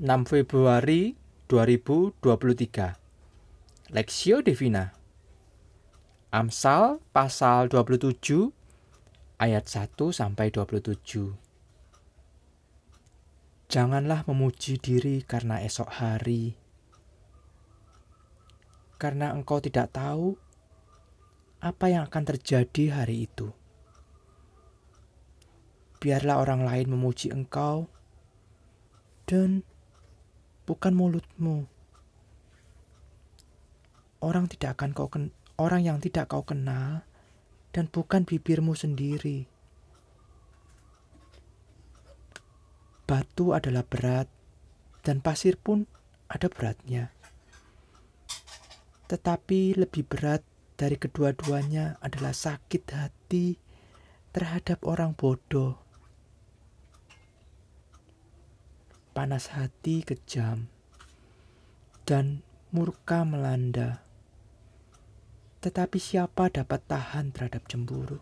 6 Februari 2023 Lexio Divina. Amsal pasal 27 ayat 1 sampai 27 Janganlah memuji diri karena esok hari. Karena engkau tidak tahu apa yang akan terjadi hari itu. Biarlah orang lain memuji engkau, dan bukan mulutmu. Orang tidak akan kau ken orang yang tidak kau kenal, dan bukan bibirmu sendiri. Batu adalah berat, dan pasir pun ada beratnya. Tetapi lebih berat dari kedua-duanya adalah sakit hati terhadap orang bodoh panas hati kejam, dan murka melanda. Tetapi siapa dapat tahan terhadap cemburu?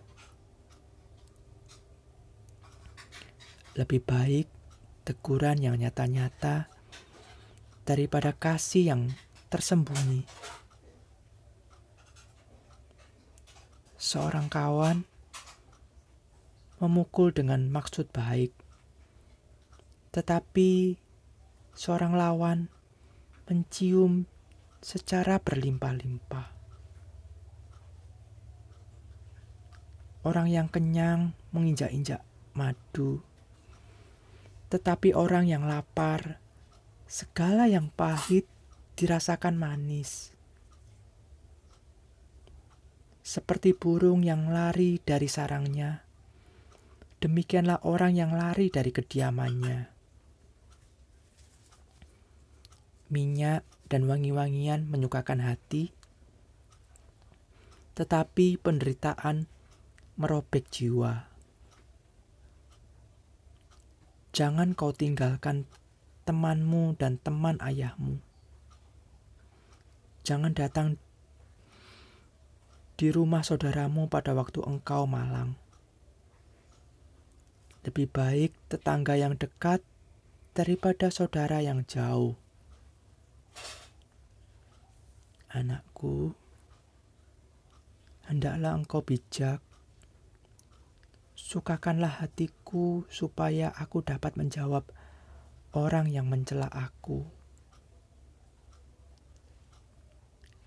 Lebih baik teguran yang nyata-nyata daripada kasih yang tersembunyi. Seorang kawan memukul dengan maksud baik tetapi seorang lawan mencium secara berlimpah-limpah. Orang yang kenyang menginjak-injak madu, tetapi orang yang lapar, segala yang pahit dirasakan manis. Seperti burung yang lari dari sarangnya, demikianlah orang yang lari dari kediamannya. Minyak, dan wangi-wangian menyukakan hati, tetapi penderitaan merobek jiwa. Jangan kau tinggalkan temanmu dan teman ayahmu. Jangan datang di rumah saudaramu pada waktu engkau malang. Lebih baik tetangga yang dekat daripada saudara yang jauh. Anakku, hendaklah engkau bijak. Sukakanlah hatiku supaya aku dapat menjawab orang yang mencela aku.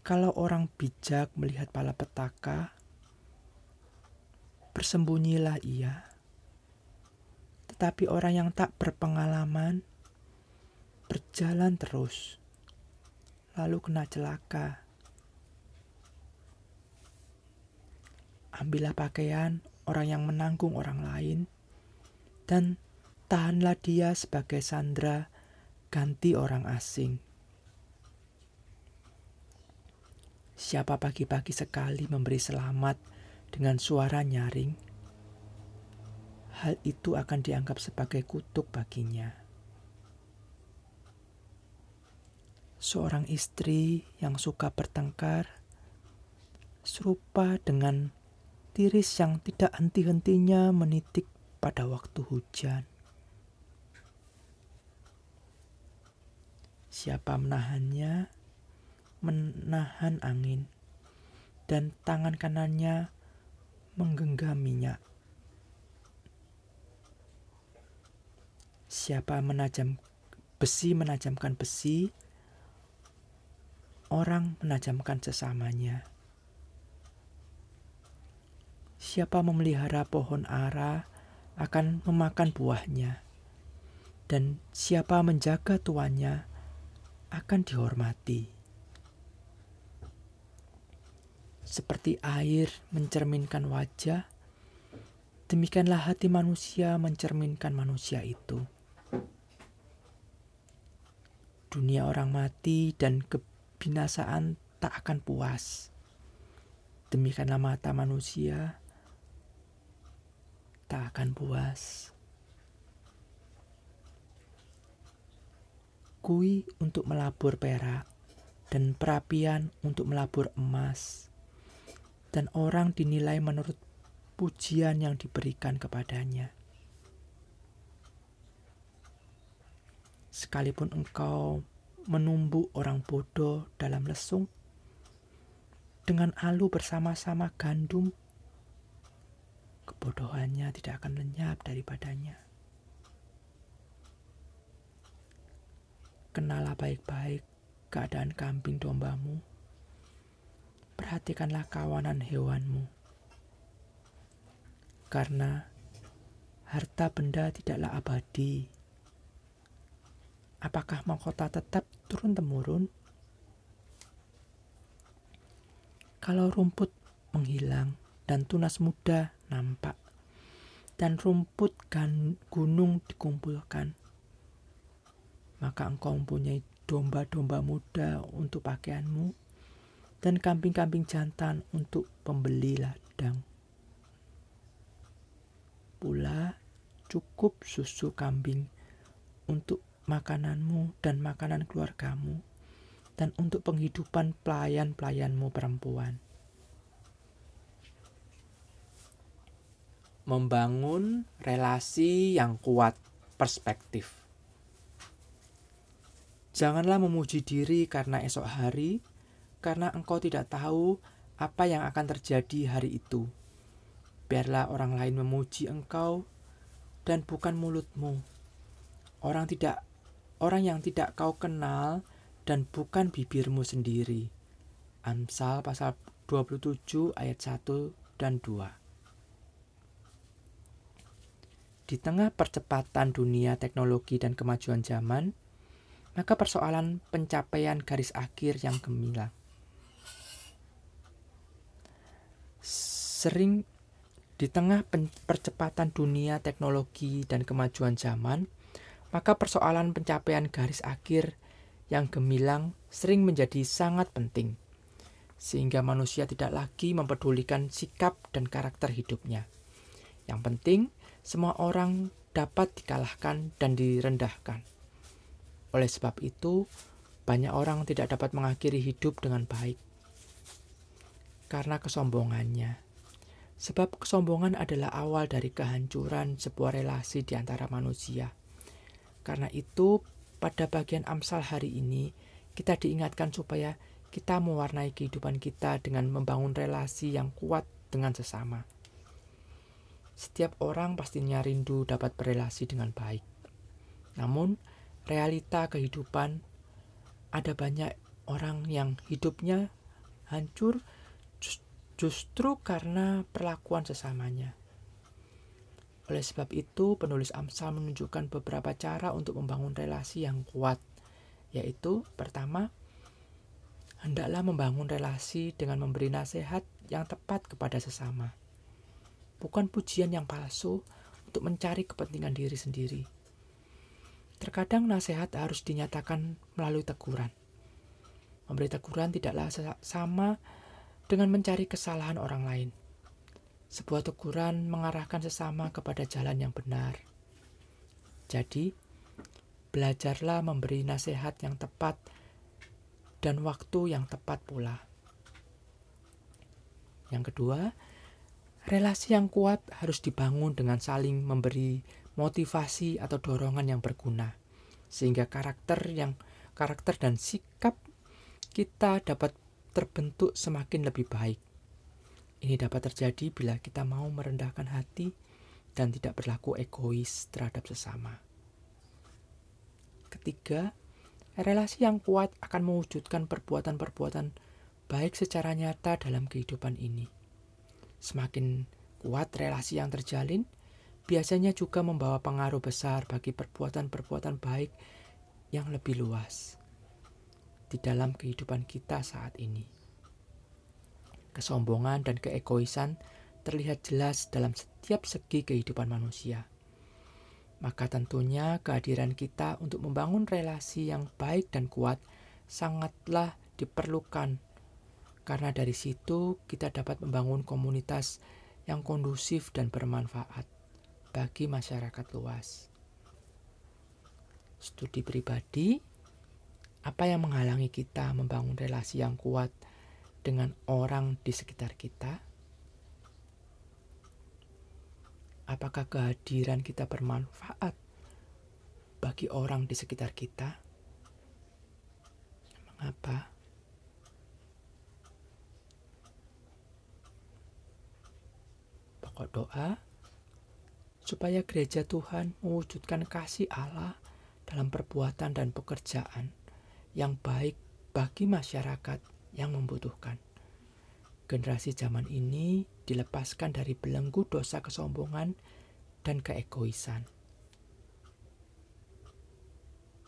Kalau orang bijak melihat pala petaka, bersembunyilah ia. Tetapi orang yang tak berpengalaman berjalan terus lalu kena celaka. Ambillah pakaian orang yang menanggung orang lain, dan tahanlah dia sebagai sandra ganti orang asing. Siapa pagi-pagi sekali memberi selamat dengan suara nyaring, hal itu akan dianggap sebagai kutuk baginya. Seorang istri yang suka bertengkar, serupa dengan tiris yang tidak henti-hentinya menitik pada waktu hujan. Siapa menahannya, menahan angin, dan tangan kanannya menggenggam minyak. Siapa menajam besi menajamkan besi, orang menajamkan sesamanya. Siapa memelihara pohon ara akan memakan buahnya, dan siapa menjaga tuannya akan dihormati. Seperti air mencerminkan wajah, demikianlah hati manusia mencerminkan manusia itu. Dunia orang mati dan ke binasaan tak akan puas. Demikianlah mata manusia tak akan puas. Kui untuk melabur perak dan perapian untuk melabur emas. Dan orang dinilai menurut pujian yang diberikan kepadanya. sekalipun engkau menumbuh orang bodoh dalam lesung, dengan alu bersama-sama gandum, kebodohannya tidak akan lenyap daripadanya. Kenalah baik-baik keadaan kambing dombamu. Perhatikanlah kawanan hewanmu. Karena harta benda tidaklah abadi. Apakah mahkota tetap turun-temurun? Kalau rumput menghilang dan tunas muda nampak, dan rumput gunung dikumpulkan, maka engkau mempunyai domba-domba muda untuk pakaianmu dan kambing-kambing jantan untuk pembeli ladang. Pula cukup susu kambing untuk makananmu dan makanan keluargamu dan untuk penghidupan pelayan-pelayanmu perempuan. Membangun relasi yang kuat perspektif. Janganlah memuji diri karena esok hari, karena engkau tidak tahu apa yang akan terjadi hari itu. Biarlah orang lain memuji engkau dan bukan mulutmu. Orang tidak orang yang tidak kau kenal dan bukan bibirmu sendiri. Amsal pasal 27 ayat 1 dan 2. Di tengah percepatan dunia teknologi dan kemajuan zaman, maka persoalan pencapaian garis akhir yang gemilang. Sering di tengah percepatan dunia teknologi dan kemajuan zaman, maka persoalan pencapaian garis akhir yang gemilang sering menjadi sangat penting, sehingga manusia tidak lagi mempedulikan sikap dan karakter hidupnya. Yang penting, semua orang dapat dikalahkan dan direndahkan. Oleh sebab itu, banyak orang tidak dapat mengakhiri hidup dengan baik karena kesombongannya. Sebab kesombongan adalah awal dari kehancuran sebuah relasi di antara manusia. Karena itu, pada bagian Amsal hari ini, kita diingatkan supaya kita mewarnai kehidupan kita dengan membangun relasi yang kuat dengan sesama. Setiap orang pastinya rindu dapat berrelasi dengan baik. Namun, realita kehidupan ada banyak orang yang hidupnya hancur justru karena perlakuan sesamanya. Oleh sebab itu, penulis Amsal menunjukkan beberapa cara untuk membangun relasi yang kuat, yaitu pertama, hendaklah membangun relasi dengan memberi nasihat yang tepat kepada sesama. Bukan pujian yang palsu untuk mencari kepentingan diri sendiri Terkadang nasihat harus dinyatakan melalui teguran. Memberi teguran tidaklah sama dengan mencari kesalahan orang lain. Sebuah teguran mengarahkan sesama kepada jalan yang benar. Jadi, belajarlah memberi nasihat yang tepat dan waktu yang tepat pula. Yang kedua, relasi yang kuat harus dibangun dengan saling memberi motivasi atau dorongan yang berguna sehingga karakter yang karakter dan sikap kita dapat terbentuk semakin lebih baik. Ini dapat terjadi bila kita mau merendahkan hati dan tidak berlaku egois terhadap sesama. Ketiga, relasi yang kuat akan mewujudkan perbuatan-perbuatan baik secara nyata dalam kehidupan ini. Semakin kuat relasi yang terjalin, biasanya juga membawa pengaruh besar bagi perbuatan-perbuatan baik yang lebih luas di dalam kehidupan kita saat ini. Kesombongan dan keegoisan terlihat jelas dalam setiap segi kehidupan manusia. Maka tentunya kehadiran kita untuk membangun relasi yang baik dan kuat sangatlah diperlukan karena dari situ kita dapat membangun komunitas yang kondusif dan bermanfaat bagi masyarakat luas. Studi pribadi, apa yang menghalangi kita membangun relasi yang kuat dengan orang di sekitar kita? Apakah kehadiran kita bermanfaat bagi orang di sekitar kita? Mengapa? Pokok doa supaya gereja Tuhan mewujudkan kasih Allah dalam perbuatan dan pekerjaan yang baik bagi masyarakat yang membutuhkan. Generasi zaman ini dilepaskan dari belenggu dosa kesombongan dan keegoisan